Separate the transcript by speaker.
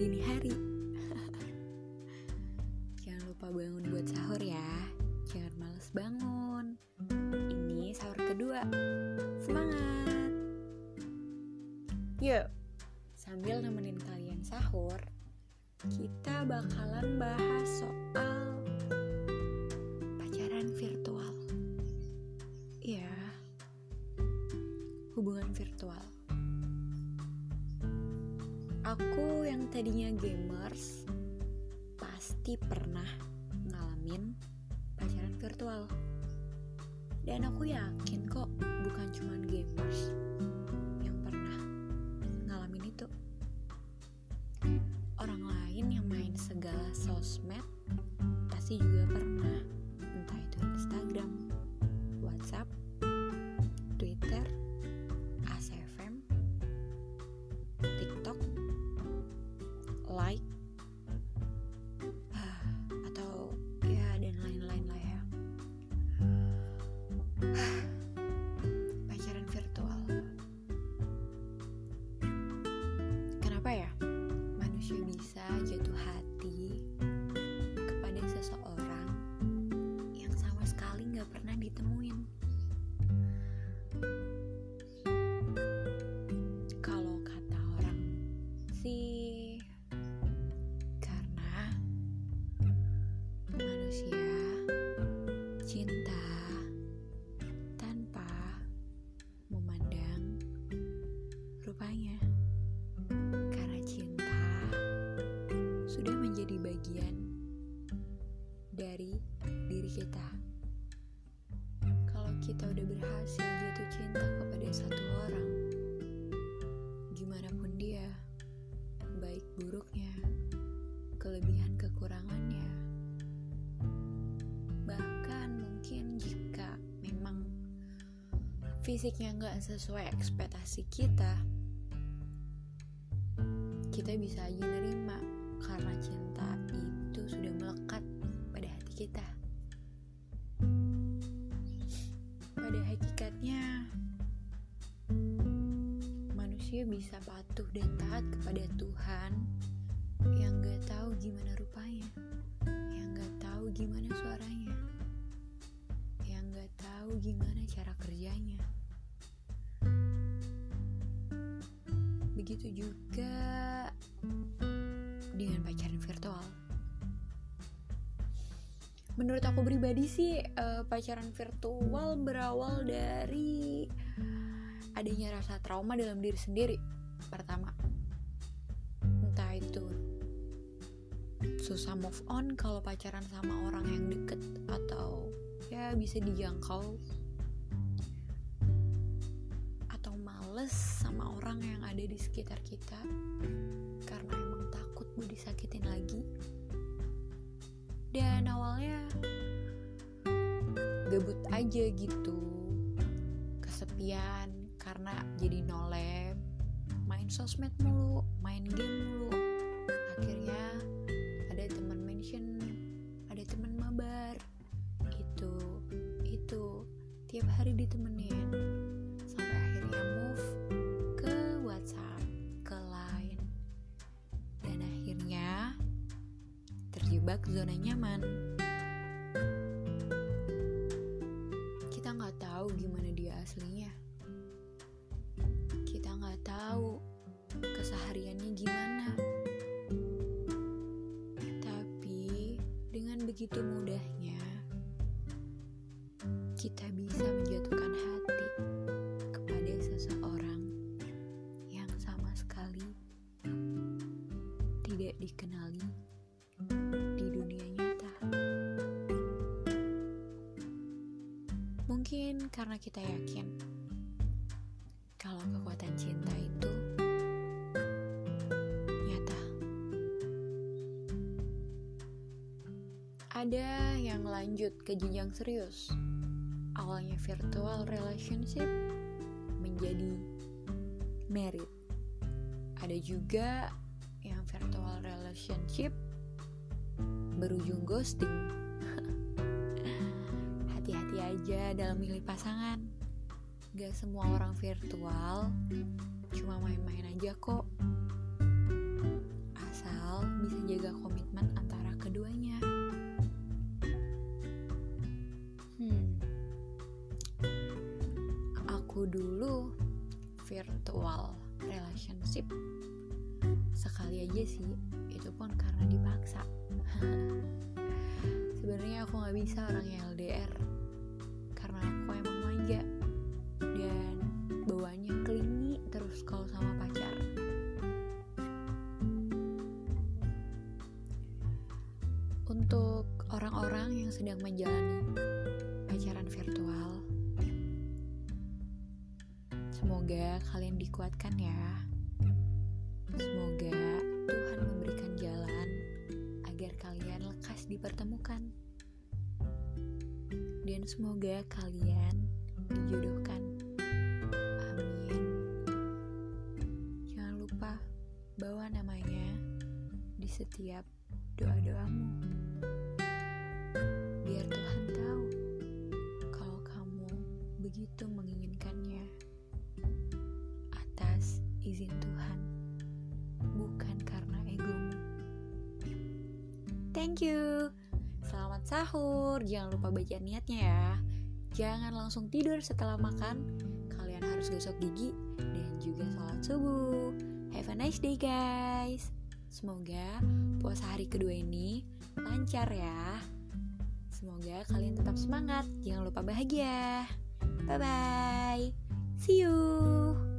Speaker 1: dini hari. Jangan lupa bangun buat sahur ya. Jangan males bangun. Ini sahur kedua. Semangat. Yuk, sambil nemenin kalian sahur, kita bakalan bahas soal pacaran virtual. Ya. Hubungan virtual Aku yang tadinya gamers pasti pernah ngalamin pacaran virtual. Dan aku yakin kok bukan cuma gamers yang pernah ngalamin itu. Orang lain yang main segala sosmed pasti juga pernah. Entah itu Instagram, WhatsApp, buruknya kelebihan kekurangannya. Bahkan mungkin jika memang fisiknya nggak sesuai ekspektasi kita kita bisa aja nerima karena cinta itu sudah melekat pada hati kita manusia bisa patuh dan taat kepada Tuhan yang gak tahu gimana rupanya yang gak tahu gimana suaranya yang gak tahu gimana cara kerjanya. Begitu juga dengan pacaran virtual. Menurut aku pribadi sih eh, pacaran virtual berawal dari adanya rasa trauma dalam diri sendiri pertama. Entah itu susah move on kalau pacaran sama orang yang deket atau ya bisa dijangkau. Atau males sama orang yang ada di sekitar kita karena emang takut mau disakitin lagi. Dan awalnya gabut aja gitu kesepian karena jadi nolem main sosmed mulu main game mulu. Akhirnya ada teman mention ada teman mabar. Itu itu. Tiap hari ditemenin. Sampai akhirnya move ke WhatsApp ke Line. Dan akhirnya terjebak zona nyaman begitu mudahnya kita bisa menjatuhkan hati kepada seseorang yang sama sekali tidak dikenali di dunia nyata. Mungkin karena kita yakin kalau kekuatan cinta itu Ada yang lanjut ke jenjang serius. Awalnya virtual relationship menjadi married. Ada juga yang virtual relationship berujung ghosting. Hati-hati aja dalam milih pasangan. Gak semua orang virtual cuma main-main aja kok. Asal bisa jaga komitmen relationship sekali aja sih itu pun karena dipaksa. Sebenarnya aku nggak bisa orangnya LDR karena aku emang manja. Dan bawaannya klingi terus kalau sama pacar. Untuk orang-orang yang sedang menjalani pacaran virtual semoga kalian dikuatkan ya semoga Tuhan memberikan jalan agar kalian lekas dipertemukan. Dan semoga kalian dijodohkan. Amin. Jangan lupa bawa namanya di setiap doa-doamu. Biar Tuhan tahu kalau kamu begitu menginginkannya atas izin Tuhan thank you selamat sahur jangan lupa baca niatnya ya jangan langsung tidur setelah makan kalian harus gosok gigi dan juga sholat subuh have a nice day guys Semoga puasa hari kedua ini lancar ya. Semoga kalian tetap semangat. Jangan lupa bahagia. Bye bye. See you.